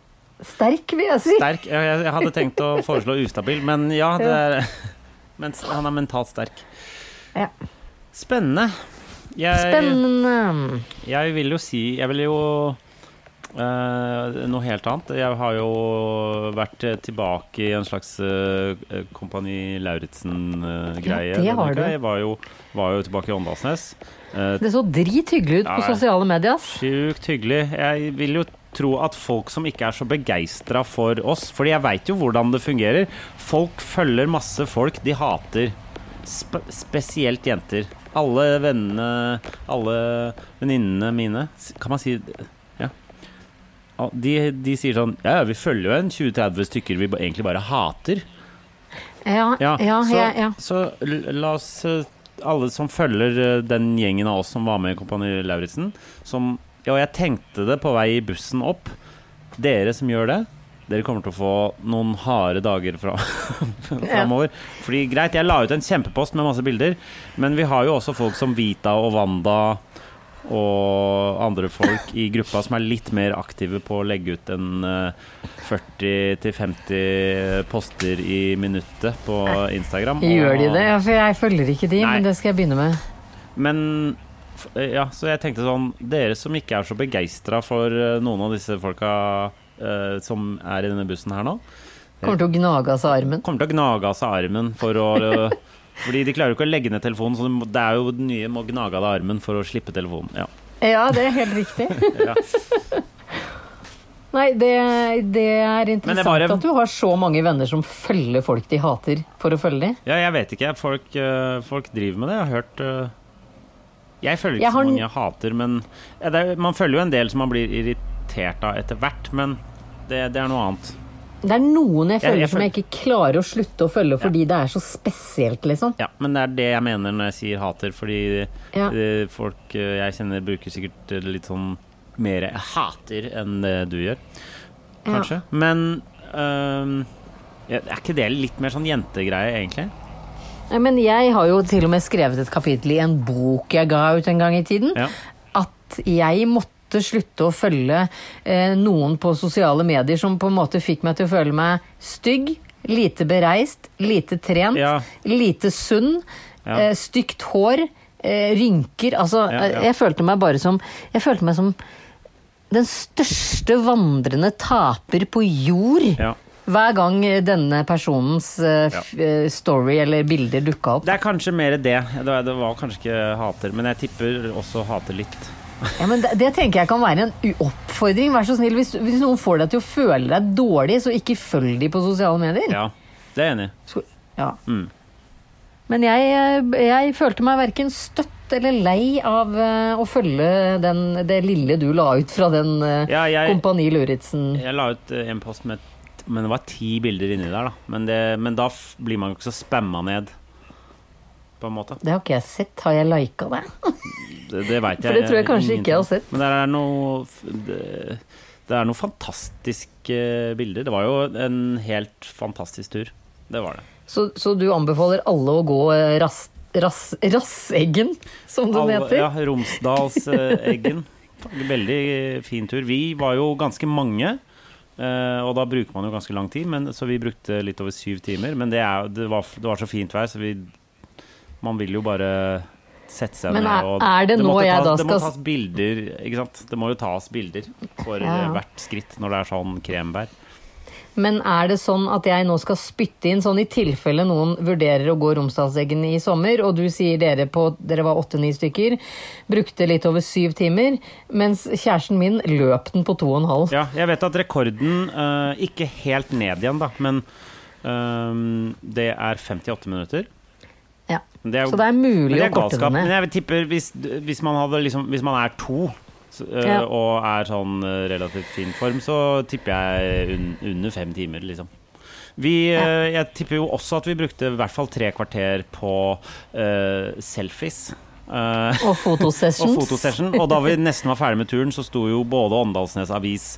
sterk, vil jeg si. Sterk. Jeg, jeg hadde tenkt å foreslå ustabil, men ja, det er Men han er mentalt sterk. Ja. Spennende. Jeg, Spennende. jeg vil jo si Jeg vil jo eh, noe helt annet. Jeg har jo vært eh, tilbake i en slags eh, Kompani Lauritzen-greie. Ja, det har du. Jeg var jo, var jo tilbake i Åndalsnes. Eh, Det så drithyggelig ut på Ja. sosiale medier. Sjukt hyggelig. Jeg vil jo tro at folk som ikke er så begeistra for oss Fordi jeg veit jo hvordan det fungerer. Folk følger masse folk de hater. Sp spesielt jenter. Alle vennene, alle venninnene mine Kan man si De, de sier sånn Ja, vi følger jo en 20-30 stykker vi egentlig bare hater. Ja, ja, ja, så, ja, så la oss eh, Alle som følger eh, den gjengen av oss som var med i Kompani Lauritzen som, Ja, jeg tenkte det på vei i bussen opp. Dere som gjør det, dere kommer til å få noen harde dager fra, framover. Fordi greit, jeg la ut en kjempepost med masse bilder, men vi har jo også folk som Vita og Wanda og andre folk i gruppa som er litt mer aktive på å legge ut en eh, 40-50 poster i minuttet på Instagram. Gjør de det? Ja, for jeg følger ikke de, Nei. men det skal jeg begynne med. Men ja, så jeg tenkte sånn Dere som ikke er så begeistra for eh, noen av disse folka eh, som er i denne bussen her nå, Kommer til å gnage av seg armen. kommer til å gnage av seg armen for å eh, Fordi de klarer jo ikke å legge ned telefonen, så det er jo den nye må gnage av deg armen for å slippe telefonen. Ja. Ja, det er helt riktig. Ja. Nei, det, det er interessant det bare- at du har så mange venner som følger folk de hater, for å følge dem. ja, jeg vet ikke. Folk, eh, folk driver med det. Jeg har hørt eh, Jeg følger ikke Jeg har så mange jeg hater, men ja, det er, Man følger jo en del som man blir irritert av etter hvert, men det, det er noe annet. Det er noen jeg Jeg- jeg føler som jeg ikke klarer å slutte å følge fordi det er så spesielt, liksom. Ja, men det er det jeg mener når jeg sier hater, fordi Ja. eh, folk eh, jeg kjenner bruker sikkert eh, litt sånn mer hater enn det du gjør, kanskje. Men um, er ikke det litt mer sånn jentegreie, egentlig? Nei, Men jeg har jo til og med skrevet et kapittel i en bok jeg ga ut en gang i tiden. Ja. At jeg måtte slutte å følge eh, noen på sosiale medier som på en måte fikk meg til å føle meg stygg, lite bereist, lite trent, Ja. lite sunn, Ja. eh, stygt hår, eh, rynker Altså, Ja, ja. jeg følte meg bare som Jeg følte meg som den største vandrende taper på jord. Ja. Hver gang denne personens eh, f- eh, story eller bilder dukka opp. Det er kanskje mer det. Det det var kanskje ikke hater, men jeg tipper også hater litt. Ja, men det, det tenker jeg kan være en oppfordring. Vær så snill, hvis, hvis noen får deg til å føle deg dårlig, så ikke følg de på sosiale medier. Ja, det er jeg enig i. Ja. Mm. Men jeg, jeg følte meg verken støtt eller lei av eh, å følge den, det lille du la ut fra den eh, Ja, jeg- Kompani Luritzen. Jeg la ut eh, en post med Men det var ti bilder inni der, da. Men, det, men da blir man jo ikke så spamma ned, på en måte. Det har ikke jeg sett. Har jeg lika det? Det, det veit jeg For det tror jeg kanskje ikke jeg har sett. Men det er noe det, det er noen fantastiske bilder. Det var jo en helt fantastisk tur. Det var det. Så, så du anbefaler alle å gå eh, rass, rass, Rasseggen, som den Alle- heter? Ja, Romsdalseggen. Veldig fin tur. Vi var jo ganske mange. eh, og da bruker man jo ganske lang tid, men, så vi brukte litt over syv timer. Men det, er, det, var, det var så fint vær, så vi Man vil jo bare sette seg Men ned er- og er det nå måtte jeg tas, da Det må tas bilder, ikke sant. Det må jo tas bilder for Ja, eh, hvert skritt når det er sånn krembær. Men er det sånn at jeg nå skal spytte inn, sånn i tilfelle noen vurderer å gå Romsdalseggen i sommer, og du sier dere på Dere var åtte-ni stykker, brukte litt over syv timer, mens kjæresten min løp den på to og en halv. Ja, jeg vet at rekorden uh, Ikke helt ned igjen, da, men eh, det er 58 minutter. Ja. Det jo- Så det er mulig det å korte galskap. ned. Men jeg tipper hvis, hvis, man liksom, hvis man er to så, øh, Ja. og er sånn øh, relativt fin form, så tipper jeg un, under fem timer, liksom. Vi, ja. jeg tipper jo også at vi brukte i hvert fall tre kvarter på øh, selfies. Uh, Og fotosessions. og fotosession. Og da vi nesten var ferdig med turen, så sto jo både Åndalsnes Avis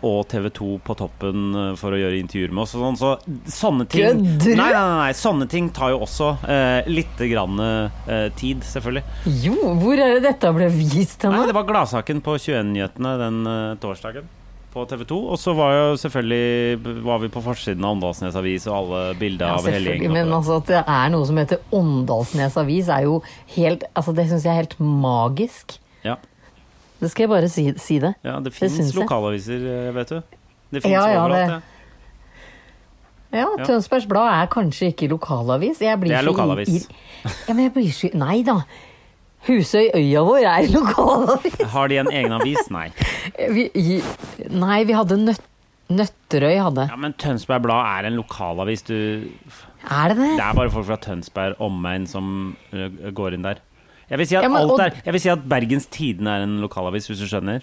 og TV 2 på toppen eh, for å gjøre intervjuer med oss. Og sånn, så sånne ting Nei, nei, nei, sånne ting tar jo også eh, litt grann eh, tid, selvfølgelig. Jo, hvor er det dette ble vist Nei, det var Gladsaken på 21-nyhetene den eh, torsdagen på TV 2. Og så var jo selvfølgelig var vi på forsiden av Åndalsnes Avis og alle bilder Ja, av hele gjengen. men altså at det er noe som heter Åndalsnes Avis, er jo helt Altså, det syns jeg er helt magisk. Ja, Det skal jeg bare si, si det. ja, det fins lokalaviser, eh, vet du. Det fins Ja, ja, overalt, det- ja. Ja. Tønsbergs Blad er kanskje ikke lokalavis. Det er lokalavis. Ja, men jeg blir så Nei da. Husøy Øya vår er lokalavis. Har de en egen avis? Nei. Vi, nei, vi hadde nøtt, Nøtterøy hadde. Ja, Men Tønsberg Blad er en lokalavis. Du, Er det det? det er bare folk fra Tønsberg omegn som går inn der. Jeg vil si at, Ja, men- alt og- er, jeg vil si at Bergens Tidende er en lokalavis, hvis du skjønner.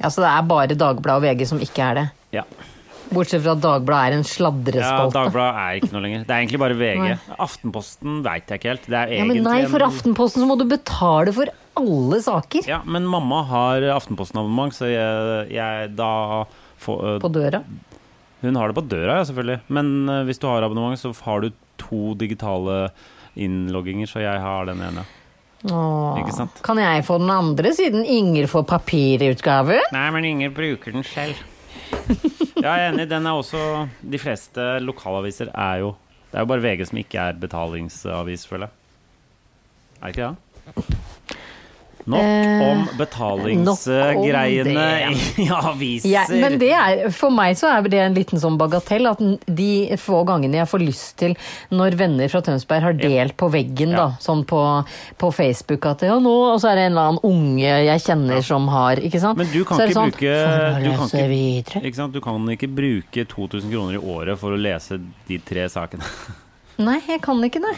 Ja, Så det er bare Dagbladet og VG som ikke er det. Ja, Bortsett fra at Dagbladet er en ja sladrespalte. Dagbladet er ikke noe lenger. Det er egentlig bare VG. Nei. Aftenposten veit jeg ikke helt. Det er Ja, men nei, for Aftenposten så må du betale for alle saker Ja, men mamma har Aftenposten-abonnement, så jeg, jeg da får, uh, på døra. Hun har det på døra, ja, selvfølgelig. Men uh, hvis du har abonnement, så har du to digitale innlogginger, så jeg har den ene. Åh, Ikke sant? Kan jeg få den andre, siden Inger får papirutgave? Nei, men Inger bruker den selv. Ja, jeg er enig. Den er også De fleste lokalaviser er jo Det er jo bare VG som ikke er betalingsavis, føler jeg. Er det ikke det? Nok Eh, om betalingsgreiene i aviser. Ja, men det er, for meg så er det en liten sånn bagatell at de få gangene jeg får lyst til når venner fra Tønsberg har delt på veggen, da, sånn på, på Facebook at ja, nå, og så er det en eller annen unge jeg kjenner som har, ikke sant? Men du kan ikke sånn, bruke du kan ikke, ikke? Du kan ikke bruke 2000 kroner i året for å lese de tre sakene. Nei, jeg kan ikke det.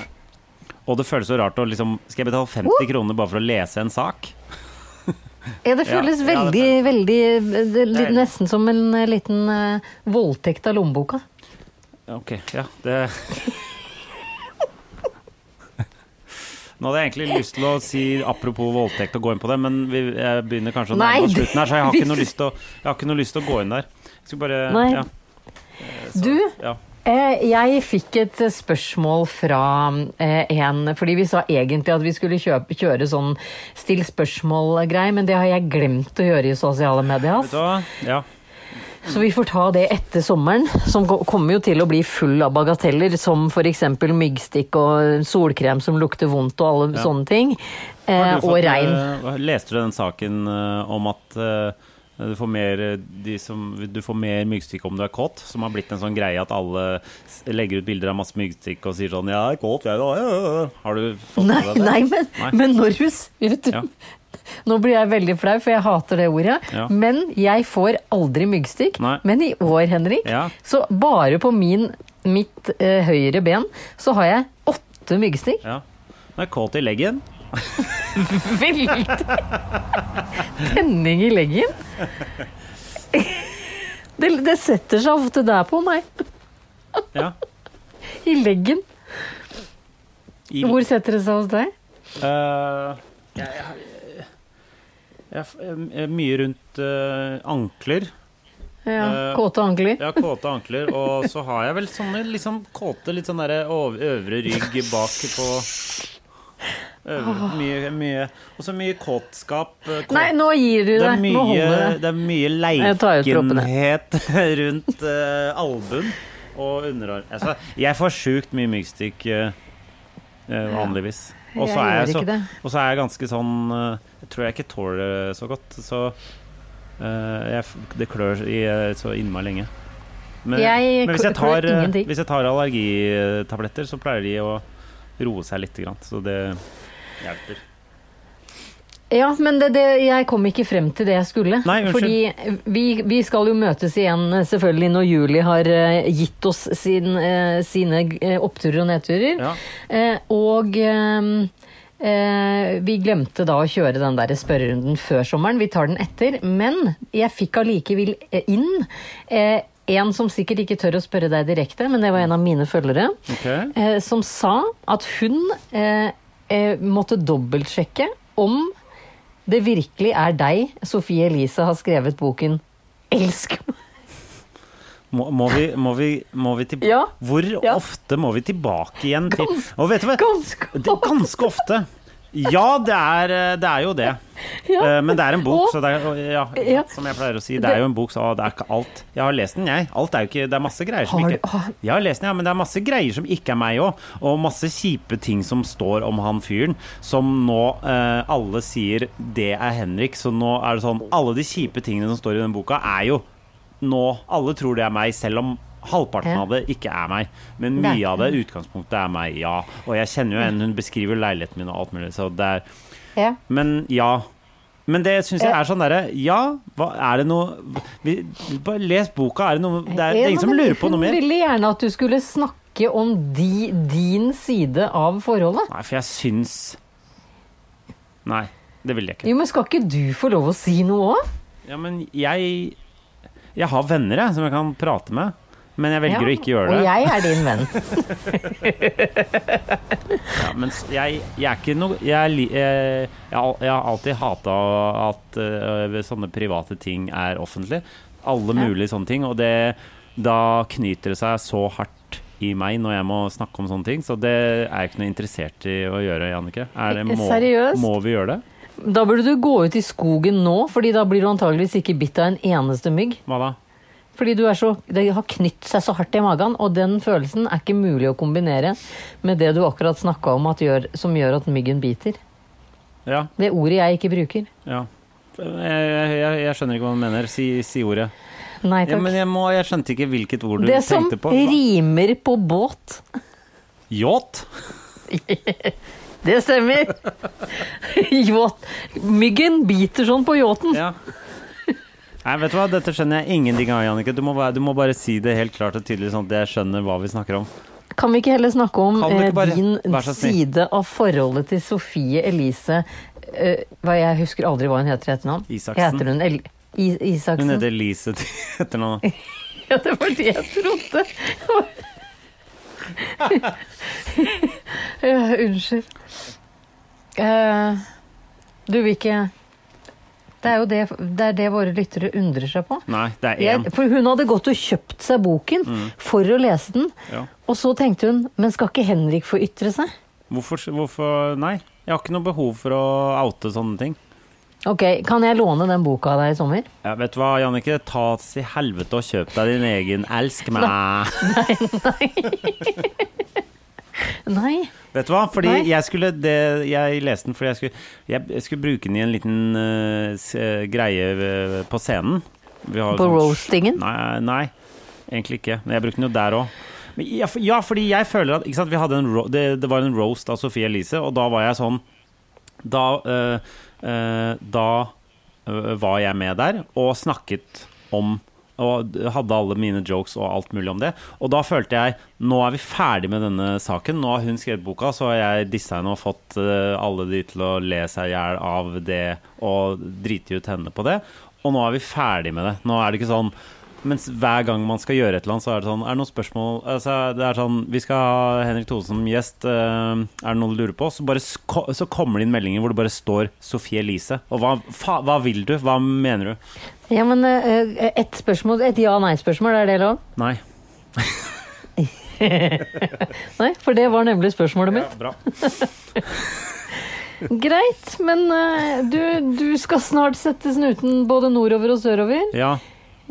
Og det føles så rart å liksom Skal jeg betale 50 kroner bare for å lese en sak? Ja, det Ja, føles ja, det veldig, veldig det, er litt- Deilig. Nesten som en eh, liten uh, voldtekt av lommeboka. Ok, ja, det Nå hadde jeg egentlig lyst til å si apropos voldtekt og gå inn på det, men vi, jeg begynner kanskje å nærme oss slutten her, så jeg har ikke noe lyst til å, jeg har ikke noe lyst til å gå inn der. Jeg skal bare Nei. Ja, Du, ja. Eh, Jeg fikk et spørsmål fra eh, en Fordi vi sa egentlig at vi skulle kjøpe, kjøre sånn still spørsmål-greie, men det har jeg glemt å gjøre i sosiale medier. Ja. Så vi får ta det etter sommeren, som kommer jo til å bli full av bagateller, som f.eks. myggstikk og solkrem som lukter vondt og alle Ja. sånne ting. Eh, og regn. leste du den saken om at Du får mer, eh, de som, du får mer myggstikk om du er kåt, som har blitt en sånn greie at alle legger ut bilder av masse myggstikk og sier sånn 'Jeg er kåt, jeg, da.' Ja. Har du fått med deg det? nei, men, Nei. men når du s- vet du, Ja. Nå blir jeg veldig flau, for jeg hater det ordet. Ja. Men jeg får aldri myggstikk. Nei. Men i år, Henrik, så bare på min, mitt eh, høyre ben så har jeg åtte myggstikk. Ja. Du er kåt i leggen. Veldig! Tenning i leggen. Det, det setter seg ofte der på meg. Ja. I leggen. I, Hvor setter det seg hos deg? Uh, jeg, jeg, jeg, mye rundt uh, ankler. Ja, Eh, Kåte ankler. Ja, kåte ankler. Og så har jeg vel sånne liksom kåte, litt sånn derre øvre rygg bak på Mye, mye Og så mye kåtskap. eh, kåt- Nei, nå gir du det er mye, det. det er mye leikenhet rundt uh, albuen og underarm. Altså, jeg får sjukt mye myggstikk eh, eh, vanligvis. Og så er jeg, så, er jeg ganske sånn eh, Jeg tror jeg ikke tåler det så godt, så uh, jeg, Det klør i eh, så innmari lenge. Men, Jeg men hvis, jeg tar, eh, hvis jeg tar allergitabletter, så pleier de å roe seg litt, så det hjelper. Ja, men det, det, jeg kom ikke frem til det jeg skulle. Nei, unnskyld. Fordi vi, vi skal jo møtes igjen eh, selvfølgelig når Julie har eh, gitt oss sin, eh, sine oppturer og nedturer. Ja. Og eh, vi glemte da å kjøre den der spørrerunden før sommeren. Vi tar den etter. Men jeg fikk allikevel inn eh, en som sikkert ikke tør å spørre deg direkte, men det var en av mine følgere, okay. eh, som sa at hun eh, måtte dobbeltsjekke om det virkelig er deg Sofie Elise har skrevet boken 'Elsk meg'. Må, må, vi, må, vi, må vi Ja. Hvor Ja. ofte må vi tilbake igjen til Gans- Og vet du hva? ganske Det, ganske ofte. Ja, det er, det er jo det. Ja. Eh, Men det er en bok, så det er, ja, Ja. som jeg pleier å si. Det er jo en bok, så det er ikke alt. Jeg har lest den, jeg. Alt er jo ikke Det er masse greier som ikke Jeg har lest den, ja, men det er masse greier som ikke er meg òg. Og masse kjipe ting som står om han fyren, som nå eh, alle sier det er Henrik. Så nå er det sånn Alle de kjipe tingene som står i den boka, er jo nå Alle tror det er meg, selv om halvparten av det ikke er meg. Men mye av det utgangspunktet er meg, ja. Og jeg kjenner jo en, hun beskriver leiligheten min og alt mulig, så det er Ja. Men ja. Men det syns jeg er sånn derre Ja, hva, er det noe vi, Bare les boka. Er det noe Det er, det er ingen som lurer på noe Hun ville gjerne at du skulle snakke om di, din side av forholdet. Nei, for jeg syns Nei, det vil jeg ikke. Jo, men skal ikke du få lov å si noe òg? Ja, men jeg Jeg har venner, jeg, som jeg kan prate med. Men jeg velger å ikke gjøre det. Og jeg er din venn. Ja, men jeg, jeg er ikke noe Jeg, er jeg, jeg, har jeg har alltid hata at uh, sånne private ting er offentlig. Alle mulige sånne ting. Og det, da knyter det seg så hardt i meg når jeg må snakke om sånne ting. Så det er jeg ikke noe interessert i å gjøre, Jannicke. Må, Seriøst? må vi gjøre det? Da burde du gå ut i skogen nå, fordi da blir du antageligvis ikke bitt av en eneste mygg. Hva da? Fordi du er så, det har knytt seg så hardt i magen, og den følelsen er ikke mulig å kombinere med det du akkurat snakka om at gjør, som gjør at myggen biter. Ja. Det ordet jeg ikke bruker. ja. Jeg, jeg, jeg skjønner ikke hva du mener. Si, si ordet. Nei Ja, men jeg, må, jeg skjønte ikke hvilket ord du det som tenkte på. rimer på båt. Yacht? Det stemmer! Yacht. Myggen biter sånn på yachten. Ja. Nei, vet du hva, dette skjønner jeg ingenting av, Jannicke. Du, du må bare si det helt klart og tydelig, sånn at jeg skjønner hva vi snakker om. Kan vi ikke heller snakke om eh, bare- din side av forholdet til Sofie Elise uh, hva Jeg husker aldri hva hun heter i etternavn. Isaksen. Heter hun El I Isaksen? Hun heter Elise til etternavn. Ja, det var det jeg trodde. ja, unnskyld. Uh, du vil ikke det er jo det, det, er det våre lyttere undrer seg på. Nei, det er én. Jeg, for hun hadde gått og kjøpt seg boken for å lese den. Ja. Og så tenkte hun men skal ikke Henrik få ytre seg? Hvorfor, hvorfor Nei. Jeg har ikke noe behov for å oute sånne ting. Ok, Kan jeg låne den boka av deg i sommer? Ja, vet du hva, Jannicke? Ta til helvete og kjøp deg din egen Elsk meg. Nei, Nei. Vet du hva? Fordi Nei. jeg skulle det, Jeg leste den fordi jeg skulle, jeg, jeg skulle bruke den i en liten uh, greie eh, på scenen. Vi har På sånn- roastingen? Nei, nei, egentlig ikke. Men jeg brukte den jo der òg. Ja, for- ja, fordi jeg føler at sant, vi hadde en ro det, det var en roast av Sofie Elise, og da var jeg sånn Da, uh, uh, da var jeg med der og snakket om og hadde alle mine jokes og alt mulig om det. Og da følte jeg nå er vi ferdig med denne saken. Nå har hun skrevet boka, så har jeg dissa henne og fått eh, alle de til å le seg i hjel av det og drite ut henne på det. Og nå er vi ferdig med det. Nå er det ikke sånn mens hver gang man skal gjøre et eller annet, så er det sånn Er det noen spørsmål altså, Det er sånn Vi skal ha Henrik Thone som gjest. eh, er det noe du lurer på? Så, bare så kommer det inn meldinger hvor det bare står Sofie Elise. Og hva, fa hva vil du? Hva mener du? Ja, men eh, et spørsmål, et ja-nei-spørsmål, er det lov? Nei. Nei, for det var nemlig spørsmålet mitt. Ja, bra. Greit, men eh, du, du skal snart sette snuten både nordover og sørover. Ja.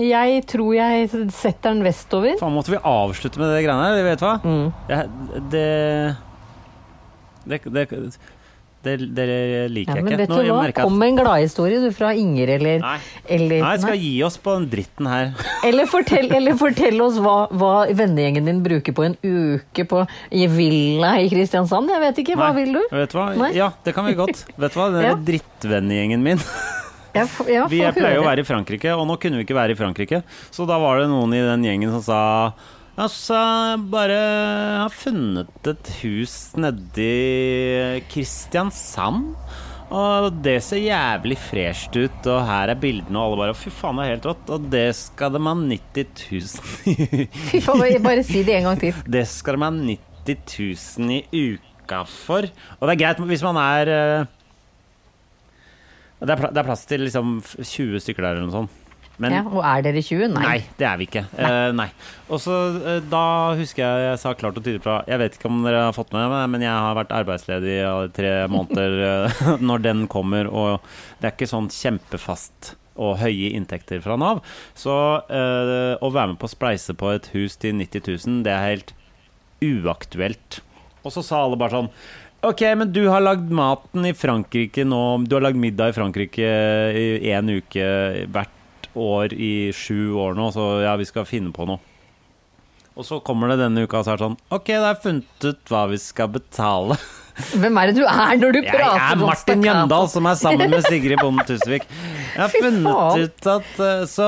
Jeg tror jeg setter den vestover. Faen, måtte vi avslutte med det greiene her? Vet du hva? Mm. Jeg, det, det, det det det liker Ja, jeg men ikke. vet Nå, du hva? at- Kom med en gladhistorie du fra Inger eller Nei. Eller, Nei, jeg skal gi oss på den dritten her. eller, fortell, eller fortell oss hva, hva vennegjengen din bruker på en uke på, i villa i Kristiansand. Jeg vet ikke. Hva Nei, vil du? Vet du hva? Nei. Ja, det kan vi godt. Vet du hva? Den Ja. drittvennegjengen min Jeg, jeg, Vi pleier å være i Frankrike, og nå kunne vi ikke være i Frankrike. Så da var det noen i den gjengen som sa Altså, bare har funnet et hus nedi Kristiansand. Og det ser jævlig fresht ut, og her er bildene, og alle bare Fy faen, det er helt rått. Og det skal de ha 90 000 i Fy faen, bare- bare si det en gang til. Det skal de ha 90 000 i uka for. Og det er greit hvis man er eh, det er, det er plass til liksom 20 stykker der eller noe sånt. Men Ja, og er dere 20? Nei. Nei, det er vi ikke. Eh, nei. Og så uh, Da husker jeg jeg sa klart og tydelig fra Jeg vet ikke om dere har fått med det, men jeg har vært arbeidsledig i tre måneder uh, når den kommer, og det er ikke sånn kjempefast og høye inntekter fra Nav. Så å være med på å spleise på et hus til 90 000, det er helt uaktuelt. Og så sa alle bare sånn Ok, men du har lagd maten i Frankrike nå Du har lagd middag i Frankrike i én uke hvert år i sju år nå, så ja, vi skal finne på noe. Og så kommer det denne uka, og så er det sånn Ok, da har jeg funnet ut hva vi skal betale. Hvem er det du er når du Jeg prater er Martin? Jøndal, som er sammen med Sigrid Bonde Tusvik. Jeg har funnet ut at eh, så,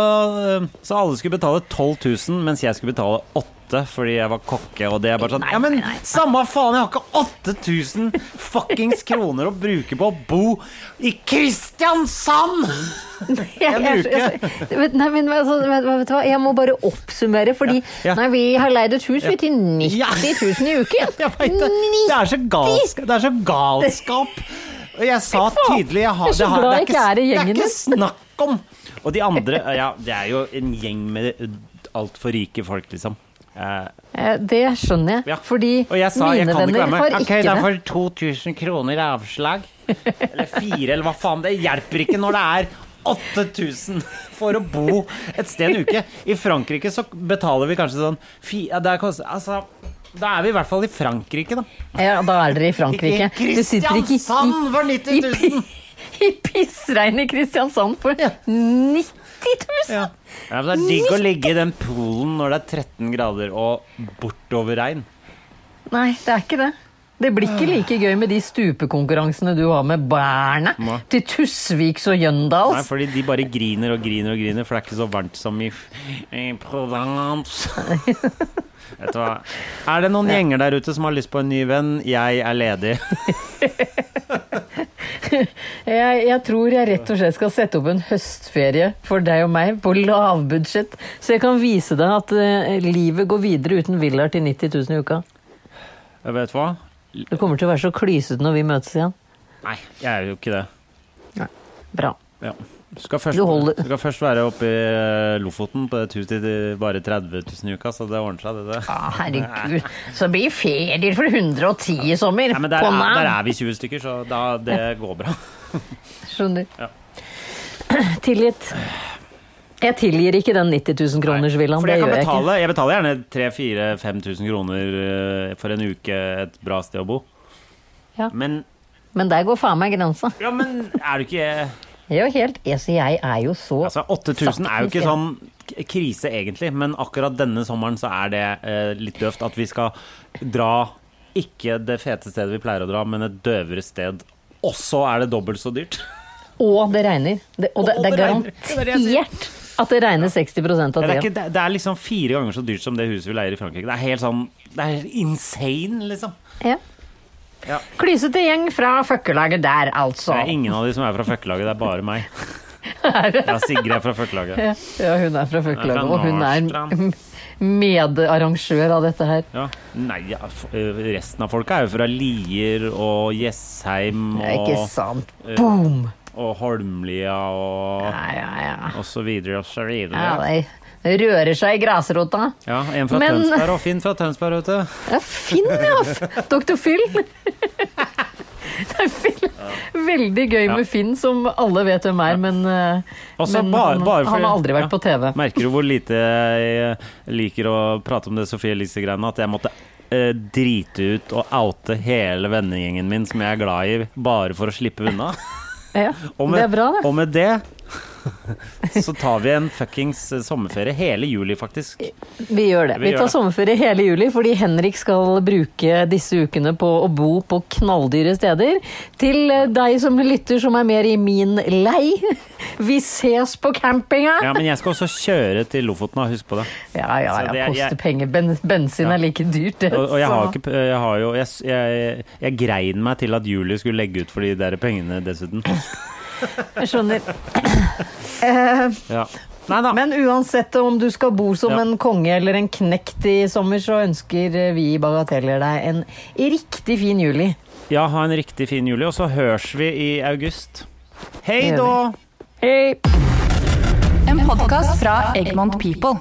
eh, så alle skulle betale 12 000, mens jeg skulle betale 8 fordi jeg var kokke. Og det er bare sånn Ja, men samme faen, jeg har ikke 8000 fuckings kroner å bruke på å bo i Kristiansand! En uke. Nei, men altså, vet, du hva, jeg må bare oppsummere, fordi Ja. Nei, vi har leid et hus vi, til 90 000 i uken. Det. Er så galskap. Det er så galskap. Jeg sa tydelig jeg har, Jeg er så det, har, glad det, ikke er i det er ikke snakk om. Og de andre Ja, det er jo en gjeng med altfor rike folk, liksom. Eh, Det skjønner jeg, Ja. fordi og jeg sa jeg mine kan ikke venner være med. har Ok, ikke da det. får du 2000 kroner avslag. Eller fire, eller hva faen. Det hjelper ikke når det er 8000 for å bo et sted en uke. I Frankrike så betaler vi kanskje sånn fi, ja, det er kost, Altså, da er vi i hvert fall i Frankrike, da. Ja, da er dere i Frankrike. Du sitter ikke i, Kristiansand for 90 i, 000! i, i pissregn i Kristiansand for 90 000! Ja. Ja, det er digg å ligge i den poolen når det er 13 grader og bortover regn. Nei, det er ikke det. Det blir ikke like gøy med de stupekonkurransene du har med bærene Nei. til Tusviks og Nei, fordi de bare griner og griner og griner, for det er ikke så varmt som i, i Provence. Vet du hva? Er det noen gjenger der ute som har lyst på en ny venn? Jeg er ledig. Jeg, jeg tror jeg rett og slett skal sette opp en høstferie for deg og meg på lavbudsjett, så jeg kan vise deg at uh, livet går videre uten villaer til 90 000 i uka. Jeg vet hva? Du kommer til å være så klysete når vi møtes igjen. Nei, jeg er jo ikke det. Bra. Ja. Du skal først, Du skal først være oppe i eh, Lofoten på et hus til bare 30 000 i uka, så det ordner seg, det. det. Ah, herregud. Så blir ferier for 110 i sommer. Ja, men der er, der er vi 20 stykker, så da, det går bra. Skjønner. Ja. Tilgitt. Jeg tilgir ikke den 90 000 kroners villaen. Det jeg, gjør jeg ikke. jeg betaler gjerne 3000-5000 kroner eh, for en uke et bra sted å bo. Ja. Men, Men der går faen meg grensa. ja, men er du ikke jo helt altså, Jeg er jo så Altså 8000 er jo ikke sånn krise egentlig, men akkurat denne sommeren så er det eh, litt døvt at vi skal dra ikke det fete stedet vi pleier å dra, men et døvere sted. Og så er det dobbelt så dyrt. Og det regner. Det, og det, Og det er det er garantert at det regner 60% av Ja, det, er ikke, det, det er liksom fire ganger så dyrt som det huset vi leier i Frankrike. Det er helt sånn Det er insane, liksom. Ja. Ja. Klysete gjeng fra føkkelaget der, altså. Det er ingen av de som er fra føkkelaget, det er bare meg. Ja, Sigrid er fra føkkelaget. Ja, ja, hun er fra føkkelaget, og hun er medarrangør av dette her. Ja. Nei, øh, resten av folka er jo fra Lier og Jessheim er ikke sant. Boom! og Holmlia og, Ja, ja, ja. og så videre og så videre. ja det rører seg i grasrota. Ja, en fra Men- Tønsberg og Finn fra Tønsberg, vet du. Ja, Finn, ja! Doktor. Phil. Det er. Veldig gøy med Finn, som alle vet hvem er, men, eh, Også men bare- bare for, han har aldri vært ja. på TV. Merker du hvor lite jeg liker å prate om det Sofie Elise-greiene? At jeg måtte eh, drite ut og oute hele vennegjengen min som jeg er glad i, bare for å slippe unna. Ja, Og med, det er bra, det. Og med det så tar vi en fuckings sommerferie. Hele juli, faktisk. Vi gjør det. Vi Vi tar det. sommerferie hele juli fordi Henrik skal bruke disse ukene på å bo på knalldyre steder. Til eh, deg som lytter som er mer i min lei. Vi ses på campinga! Ja, Men jeg skal også kjøre til Lofoten, husk på det. Ja, ja, ja. det er- Koster jeg- penger. Ben, bensin Ja. er like dyrt, det. Og, og jeg har ikke Jeg har jo Jeg, jeg, jeg grein meg til at Julie skulle legge ut for de der pengene dessuten. Jeg skjønner. Eh, Ja. Neida. Men uansett om du skal bo som Ja. en konge eller en knekt i sommer, så ønsker vi i Bagateller deg en riktig fin juli. Ja, ha en riktig fin juli, og så høres vi i august. Hei da! Hei! En podkast fra Egmont People.